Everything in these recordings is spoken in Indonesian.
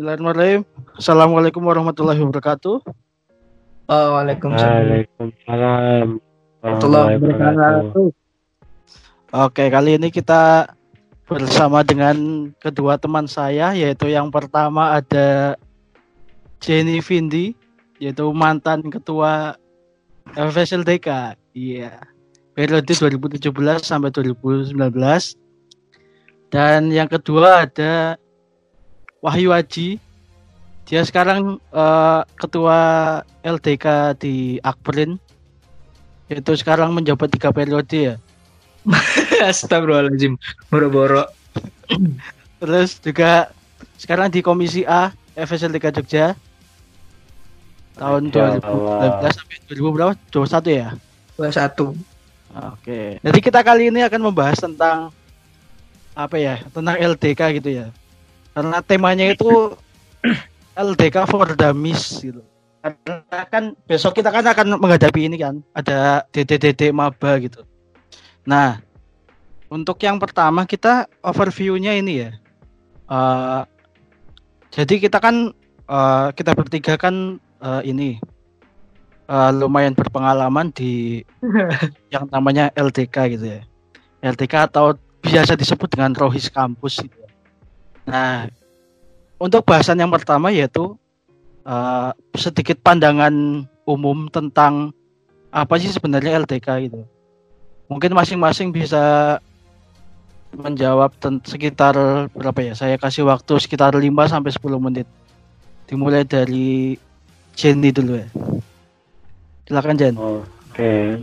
Bismillahirrahmanirrahim. Assalamualaikum warahmatullahi wabarakatuh. Oh, Waalaikumsalam. Waalaikumsalam. Warahmatullahi wabarakatuh. Oke, kali ini kita bersama dengan kedua teman saya, yaitu yang pertama ada Jenny Vindi, yaitu mantan ketua FSLDK. Iya. Periode 2017 sampai 2019. Dan yang kedua ada Wahyu Aji. Dia sekarang eh, ketua LDK di Akprin. Itu sekarang menjabat tiga periode ya. Astagfirullahaladzim. Boro-boro. Terus juga sekarang di Komisi A FSLDK Jogja tahun Masya 2019 sampai 2000 berapa? 21 ya. 21. Oke. Jadi kita kali ini akan membahas tentang apa ya? Tentang LDK gitu ya. Karena temanya itu LDK for Dummies gitu. Karena kan besok kita kan akan menghadapi ini kan, ada DDDD maba gitu. Nah, untuk yang pertama kita overview-nya ini ya. Eh, jadi kita kan eh, kita bertiga kan eh, ini eh, lumayan berpengalaman di yang namanya LDK gitu ya. LDK atau biasa disebut dengan Rohis Kampus gitu. ya. Nah, untuk bahasan yang pertama yaitu eh, sedikit pandangan umum tentang apa sih sebenarnya LDK gitu. Mungkin masing-masing bisa menjawab sekitar berapa ya? Saya kasih waktu sekitar 5 sampai 10 menit. Dimulai dari Jenny dulu ya. Silakan Jen. Oke.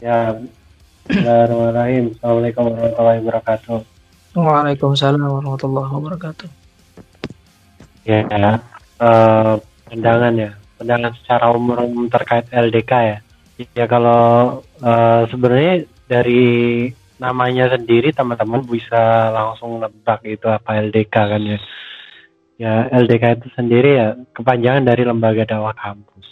Ya. Bismillahirrahmanirrahim. Assalamualaikum warahmatullahi wabarakatuh. Waalaikumsalam warahmatullahi wabarakatuh. Ya. eh, pandangan ya. Pandangan secara umum terkait LDK ya. Ya kalau eh, sebenarnya dari namanya sendiri teman-teman bisa langsung nebak itu apa LDK kan ya. Ya LDK itu sendiri ya kepanjangan dari Lembaga Dakwah Kampus.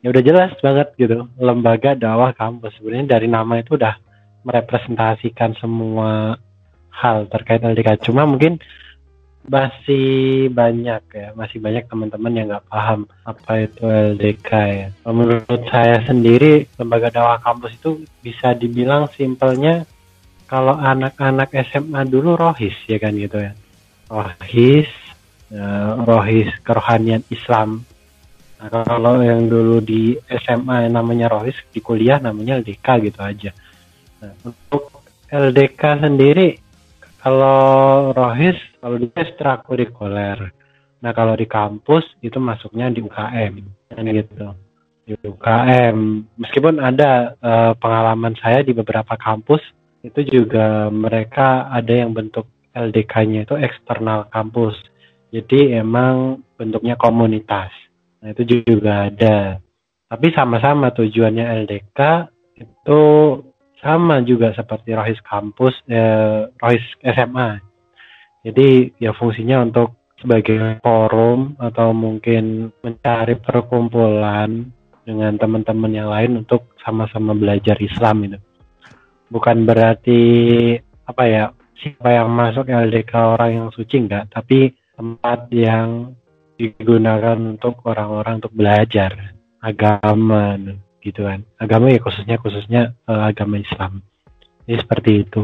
Ya udah jelas banget gitu, Lembaga Dakwah Kampus. Sebenarnya dari nama itu udah merepresentasikan semua hal terkait LDK. Cuma mungkin masih banyak ya, masih banyak teman-teman yang nggak paham apa itu LDK ya. Menurut saya sendiri, lembaga dakwah kampus itu bisa dibilang simpelnya kalau anak-anak SMA dulu rohis ya kan gitu ya. Rohis, eh, rohis kerohanian Islam. Nah, kalau yang dulu di SMA namanya rohis, di kuliah namanya LDK gitu aja. Nah, untuk LDK sendiri kalau rohis kalau dia ekstrakurikuler nah kalau di kampus itu masuknya di UKM kan gitu. Di UKM meskipun ada eh, pengalaman saya di beberapa kampus itu juga mereka ada yang bentuk LDK-nya itu eksternal kampus. Jadi emang bentuknya komunitas. Nah itu juga ada. Tapi sama-sama tujuannya LDK itu sama juga seperti Rohis kampus, eh, Rohis SMA. Jadi ya fungsinya untuk sebagai forum atau mungkin mencari perkumpulan dengan teman-teman yang lain untuk sama-sama belajar Islam itu. Bukan berarti apa ya siapa yang masuk LDK orang yang suci enggak, tapi tempat yang digunakan untuk orang-orang untuk belajar agama gitu kan. Agama ya khususnya khususnya eh, agama Islam. Jadi seperti itu.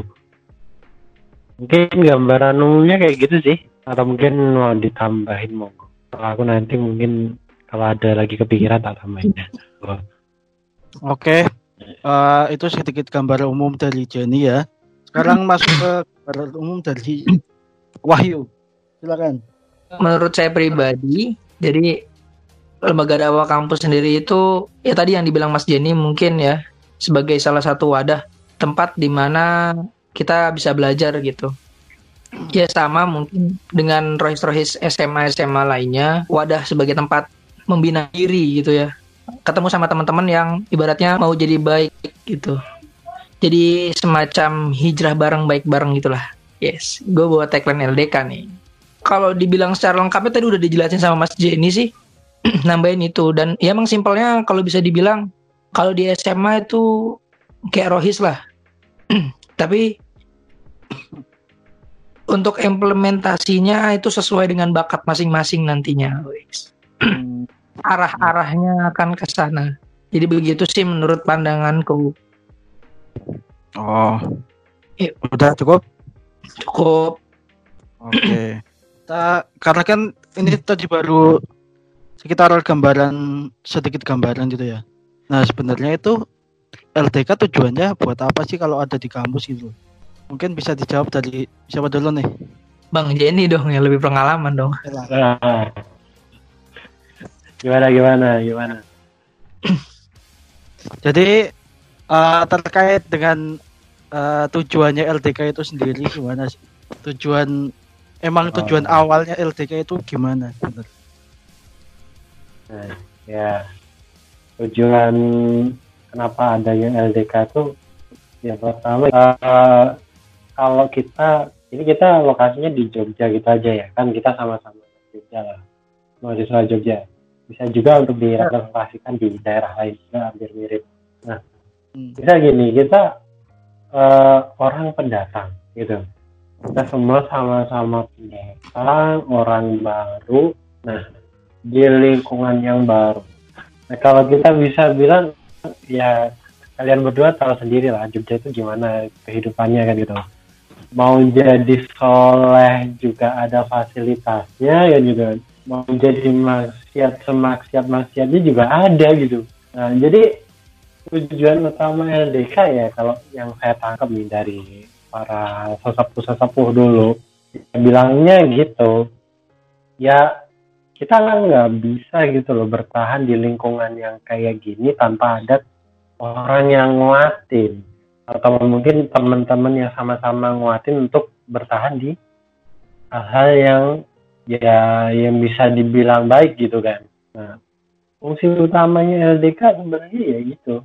Mungkin gambaran umumnya kayak gitu sih. Atau mungkin mau ditambahin monggo. Kalau aku nanti mungkin kalau ada lagi kepikiran tak tambahin Oh, Oke, eh, itu sedikit gambar umum dari Jenny ya. Sekarang masuk ke gambar umum dari Wahyu. Silakan. Menurut saya pribadi, jadi lembaga dakwah kampus sendiri itu ya tadi yang dibilang Mas Jenny mungkin ya sebagai salah satu wadah tempat di mana kita bisa belajar gitu. Ya sama mungkin dengan rohis-rohis SMA SMA lainnya, wadah sebagai tempat membina diri gitu ya. Ketemu sama teman-teman yang ibaratnya mau jadi baik gitu. Jadi semacam hijrah bareng baik bareng gitulah. Yes, gue bawa tagline LDK nih. Kalau dibilang secara lengkapnya tadi udah dijelasin sama Mas Jenny sih, nambahin itu dan ya emang simpelnya kalau bisa dibilang kalau di SMA itu kayak rohis lah. Tapi untuk implementasinya itu sesuai dengan bakat masing-masing nantinya. Arah-arahnya akan ke sana. Jadi begitu sih menurut pandanganku. Oh. Iya. Udah cukup? Cukup Oke. Kita karena kan ini tadi baru sekitar gambaran sedikit gambaran gitu ya. Nah, sebenarnya itu LDK tujuannya buat apa sih kalau ada di kampus gitu? Mungkin bisa dijawab dari siapa dulu nih? Bang Jenny dong yang lebih pengalaman dong. Ah. Gimana gimana gimana? Jadi eh, terkait dengan eh, tujuannya LDK itu sendiri gimana sih? Tujuan emang Oh. tujuan awalnya LDK itu gimana? Bener. Nah, ya tujuan kenapa adanya LDK itu ya pertama eh, kalau kita ini kita lokasinya di Jogja gitu aja ya. Kan kita sama-sama di Jogja lah mahasiswa Jogja. Bisa juga untuk direpresentasikan di daerah lain juga hampir mirip. Hmm. bisa gini kita eh, orang pendatang gitu. Kita semua sama-sama pendatang orang baru. Nah di lingkungan yang baru. Nah kalau kita bisa bilang ya kalian berdua tahu sendiri lah Jogja itu gimana kehidupannya kan gitu. Mau jadi soleh juga ada fasilitasnya ya gitu mau jadi maksiat semaksiat maksiatnya juga ada gitu. Nah jadi tujuan utama LDK ya kalau yang saya tangkap nih dari para sesepuh-sesepuh dulu ya bilangnya gitu ya kita nggak bisa gitu loh bertahan di lingkungan yang kayak gini tanpa ada orang yang nguatin. Atau mungkin teman-teman yang sama-sama nguatin untuk bertahan di hal-hal yang ya yang bisa dibilang baik gitu kan. Nah fungsi utamanya LDK sebenarnya ya gitu.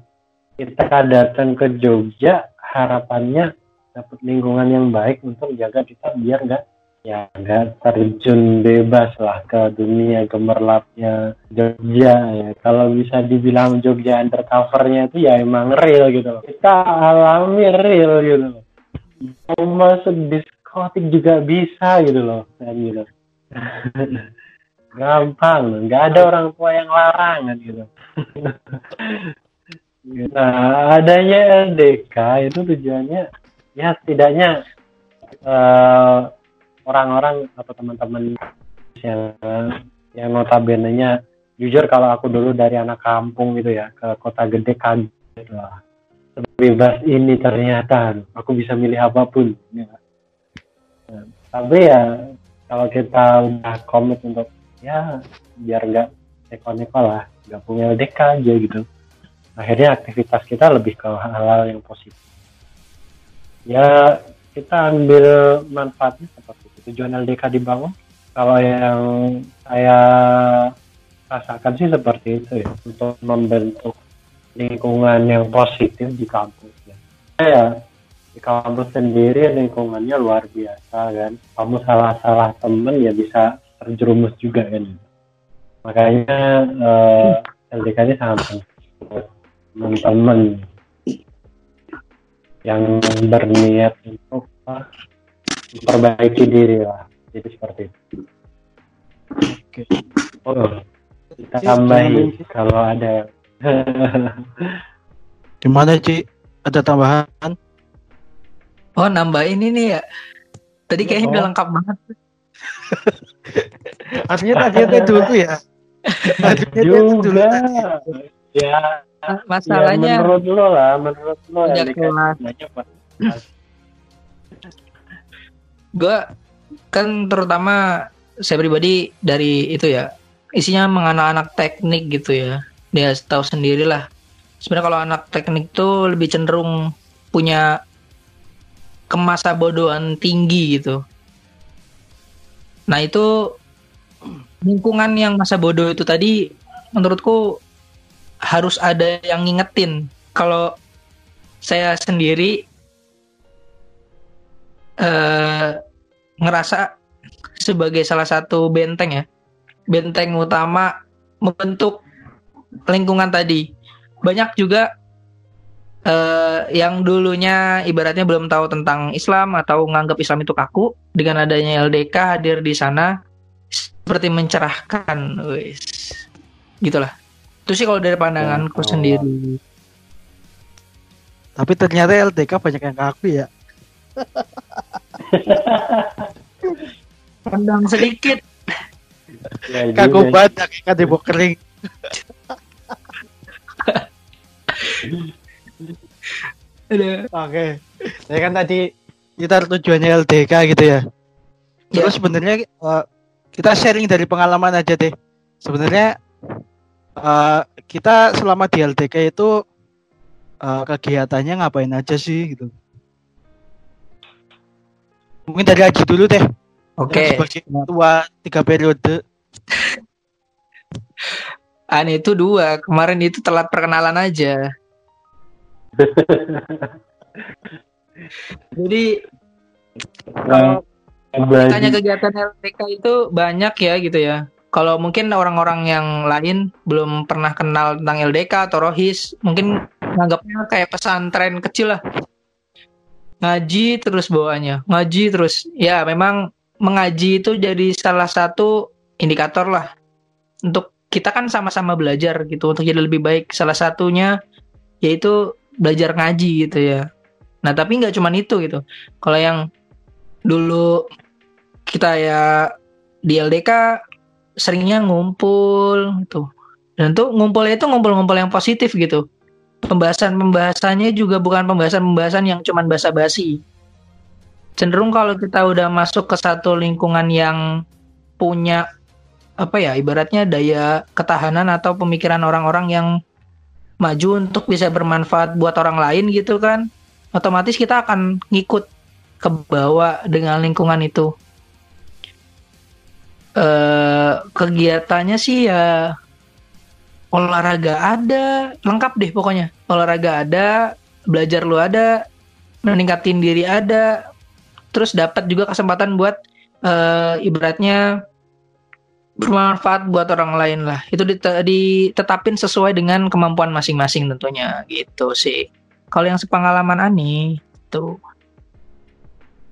Kita datang ke Jogja harapannya dapat lingkungan yang baik untuk jaga kita biar nggak ya nggak terjun bebas lah ke dunia gemerlapnya Jogja ya. Kalau bisa dibilang Jogja undercovernya itu ya emang real gitu loh. Kita alami real gitu loh. Mau masuk diskotik juga bisa gitu loh kan gitu. Gampang nggak ada orang tua yang larang kan gitu. Nah, adanya LDK itu tujuannya ya setidaknya eh, orang-orang atau teman-teman yang yang notabene-nya jujur kalau aku dulu dari anak kampung gitu ya ke kota gede kaget lah. Bebas ini ternyata aku bisa milih apa pun ya. Tapi ya kalau kita udah komit untuk ya biar nggak neko-neko lah nggak punya LDK aja gitu. Akhirnya aktivitas kita lebih ke hal-hal yang positif. Ya kita ambil manfaatnya seperti tujuan LDK dibangun kalau yang saya rasakan sih seperti itu ya. Untuk membentuk lingkungan yang positif di kampus ya. ya di kampus sendiri lingkungannya luar biasa kan. Kamu salah-salah temen ya bisa terjerumus juga kan. Makanya eh, LDK ini sangat teman-teman yang berniat untuk memperbaiki diri lah jadi seperti itu Oke. oh, kita tambahin gimana, kalau ada Gimana Ci? Ada tambahan? Oh nambah ini nih ya. Tadi kayaknya Oh. udah lengkap banget. Artinya tadi itu dulu ya. Artinya itu dulu. juga ya Masalahnya ya menurut lo lah menurut lo kelas. Gue kan terutama saya pribadi dari itu ya isinya mengenai anak teknik gitu ya. Dia tahu sendiri lah. Sebenarnya kalau anak teknik tuh lebih cenderung punya kemasa bodohan tinggi gitu. Nah itu lingkungan yang masa bodoh itu tadi menurutku harus ada yang ngingetin. Kalau saya sendiri eh ngerasa sebagai salah satu benteng ya. Benteng utama membentuk lingkungan tadi. Banyak juga eh, yang dulunya ibaratnya belum tahu tentang Islam atau nganggap Islam itu kaku dengan adanya LDK hadir di sana seperti mencerahkan wis. Gitulah. Itu sih kalau dari pandanganku Oh. sendiri. Tapi ternyata LDK banyak yang kaku ya. pandang sedikit Ya, Kaku banget kan di kering. Oke. Saya kan tadi kita tujuannya LDK gitu ya. Ya. Terus sebenarnya eh, kita sharing dari pengalaman aja deh. Sebenarnya eh, kita selama di LDK itu eh, kegiatannya ngapain aja sih gitu. Mungkin dari Haji dulu deh. oke Sebagai tua tiga periode. An itu dua kemarin itu telat perkenalan aja jadi kalau Bagi- tanya kegiatan LPK itu banyak ya gitu ya. Kalau mungkin orang-orang yang lain belum pernah kenal tentang LDK atau Rohis, mungkin nganggapnya kayak pesantren kecil lah. Ngaji terus bawaannya, ngaji terus. Ya memang mengaji itu jadi salah satu indikator lah untuk kita kan sama-sama belajar gitu untuk jadi lebih baik. Salah satunya yaitu belajar ngaji gitu ya. Nah tapi nggak cuman itu gitu. Kalau yang dulu kita ya di LDK seringnya ngumpul gitu. Dan tuh ngumpulnya itu ngumpul-ngumpul yang positif gitu. Pembahasan-pembahasannya juga bukan pembahasan-pembahasan yang cuman basa-basi. Cenderung kalau kita udah masuk ke satu lingkungan yang punya apa ya ibaratnya daya ketahanan atau pemikiran orang-orang yang maju untuk bisa bermanfaat buat orang lain gitu kan otomatis kita akan ngikut ke bawah dengan lingkungan itu. Eh kegiatannya sih ya olahraga ada, lengkap deh pokoknya. Olahraga ada, belajar lu ada, meningkatin diri ada, terus dapat juga kesempatan buat eh ibaratnya bermanfaat buat orang lain lah. Itu dite- ditetapin sesuai dengan kemampuan masing-masing tentunya gitu sih. Kalau yang sepengalaman Ani tuh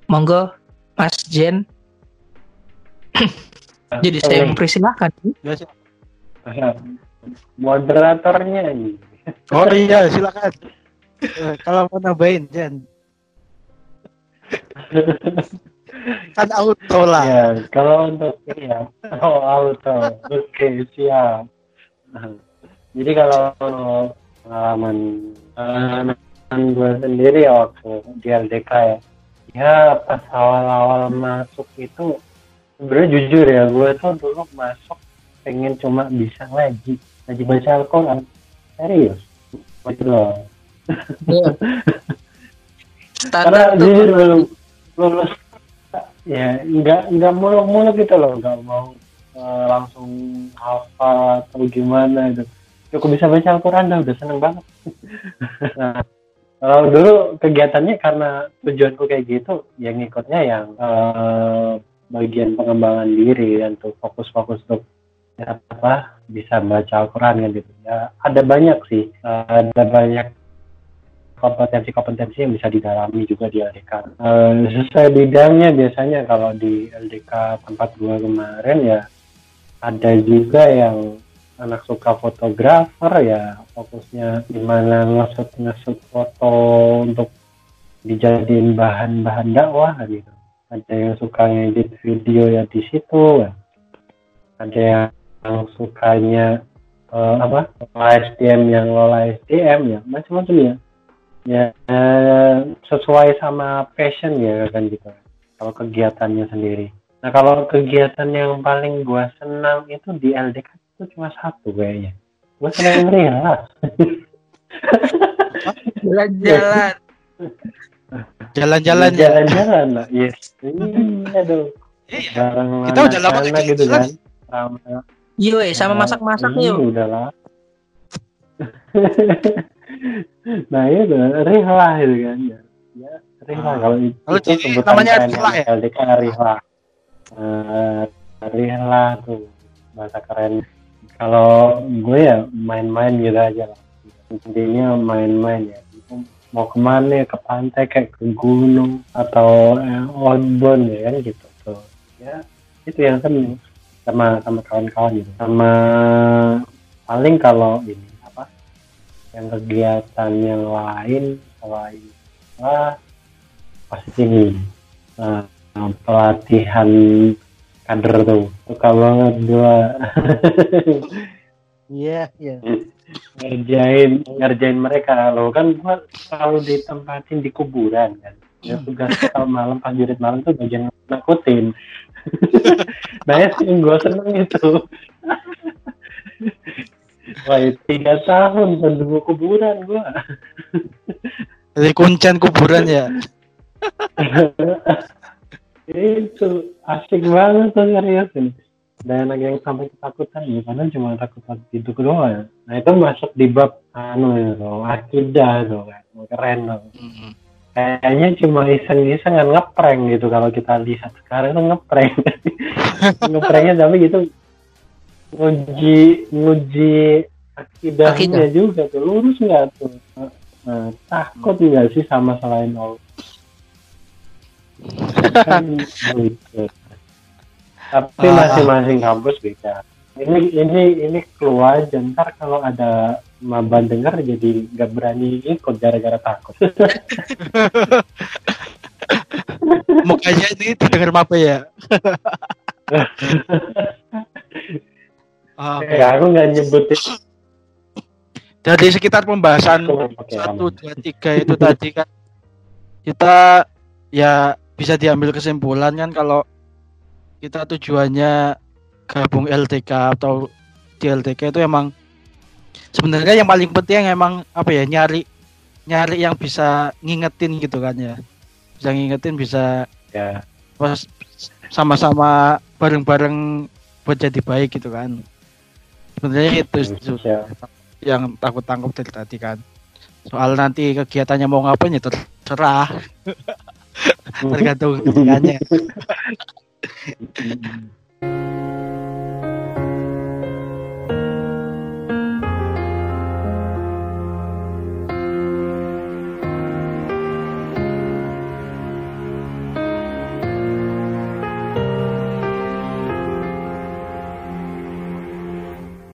monggo Mas Jen jadi saya mempersilahkan Biasa. Moderatornya ini. Oh iya, silakan. Kalau mau nambahin, Jen. kan auto lah. Ya, kalau untuk ya, oh auto, oke siap. Jadi kalau pengalaman pengalaman gue sendiri ya waktu di LDK ya, ya pas awal-awal masuk itu sebenarnya jujur ya, gue tuh dulu masuk pengen cuma bisa ngaji, ngaji baca Al-Quran, serius, gitu loh. karena standar tuh jujur belum lulus. Ya nggak nggak muluk-muluk gitu loh. Nggak mau eh, langsung hafal atau gimana itu. Cukup bisa baca Al-Quran dah udah seneng banget. Nah kalau dulu kegiatannya karena tujuanku kayak gitu ya ngikutnya yang eh, bagian pengembangan diri dan tuh fokus-fokus untuk apa bisa baca Al-Quran kan gitu ya ada banyak sih eh, ada banyak kompetensi-kompetensi yang bisa didalami juga di LDK. Eh, sesuai bidangnya biasanya kalau di LDK tempat gua kemarin ya ada juga yang anak suka fotografer ya fokusnya gimana ngesut ngesut foto untuk dijadiin bahan-bahan dakwah gitu. Ada yang suka ngedit video ya di situ. Ada yang sukanya eh, apa? SDM yang lola SDM ya macam-macam ya. Ya sesuai sama passion ya kan gitu. Kalau kegiatannya sendiri. Nah kalau kegiatan yang paling gua senang itu di LDK itu cuma satu kayaknya. Gua senang relax jalan-jalan. Jalan-jalan ya. jalan-jalan lah. Yes iya dong. Iya. bareng Kita udah lama gitu jalan. kan. Sama Yo, eh, sama masak-masak Iya, yuk. udah lah. nah itu rihla itu kan ya. Ya, rihla Ah. kalau itu, Kalau itu jadi sebutan namanya keren rihla ya? LDK rihla. Eh, rihla tuh bahasa keren. Kalau gue ya main-main gitu aja lah. Intinya main-main ya. Mau ke mana ya ke pantai kayak ke gunung atau eh, outbound ya kan gitu tuh ya itu yang seneng sama sama kawan-kawan gitu. Sama paling kalau ini apa yang kegiatan yang lain selain wah pasti ini. Nah, pelatihan kader tuh suka banget gua. Iya, iya. ngerjain ngerjain mereka. Lo kan gua selalu ditempatin di kuburan kan. Ya tugas kalau malam pas jurit malam tuh bagian nakutin nah itu yang gue seneng itu wah itu tiga tahun penduduk kuburan gua Jadi kuncen kuburan ya. itu asik banget tuh serius ini dan anak yang sampai ketakutan ya karena cuma takut itu doang ya. nah itu masuk di bab anu ya tuh akidah tuh kan keren tuh Mm-mm. Kayaknya cuma iseng-iseng kan ngeprank gitu kalau kita lihat sekarang itu ngeprank. Ngepranknya tapi gitu nguji nguji akidahnya Akidah. juga tuh lurus nggak tuh? Nah, takut nggak sih sama selain Allah? Kan gitu. tapi masing-masing kampus beda. Ini ini ini keluar aja. Ntar kalau ada maba dengar jadi nggak berani ikut gara-gara takut Mukanya ini didengar apa ya? Oke. ya aku nggak nyebutin Dari sekitar pembahasan satu dua tiga itu tadi kan kita ya bisa diambil kesimpulan kan kalau kita tujuannya gabung LTK atau di LTK itu emang sebenarnya yang paling penting emang apa ya nyari nyari yang bisa ngingetin gitu kan ya. Bisa ngingetin bisa ya. pas sama-sama bareng-bareng buat jadi baik gitu kan. Sebenarnya itu itu ya. yang takut tangkap dari tadi kan. Soal nanti kegiatannya mau ngapain ya terserah. Tergantung kegiatannya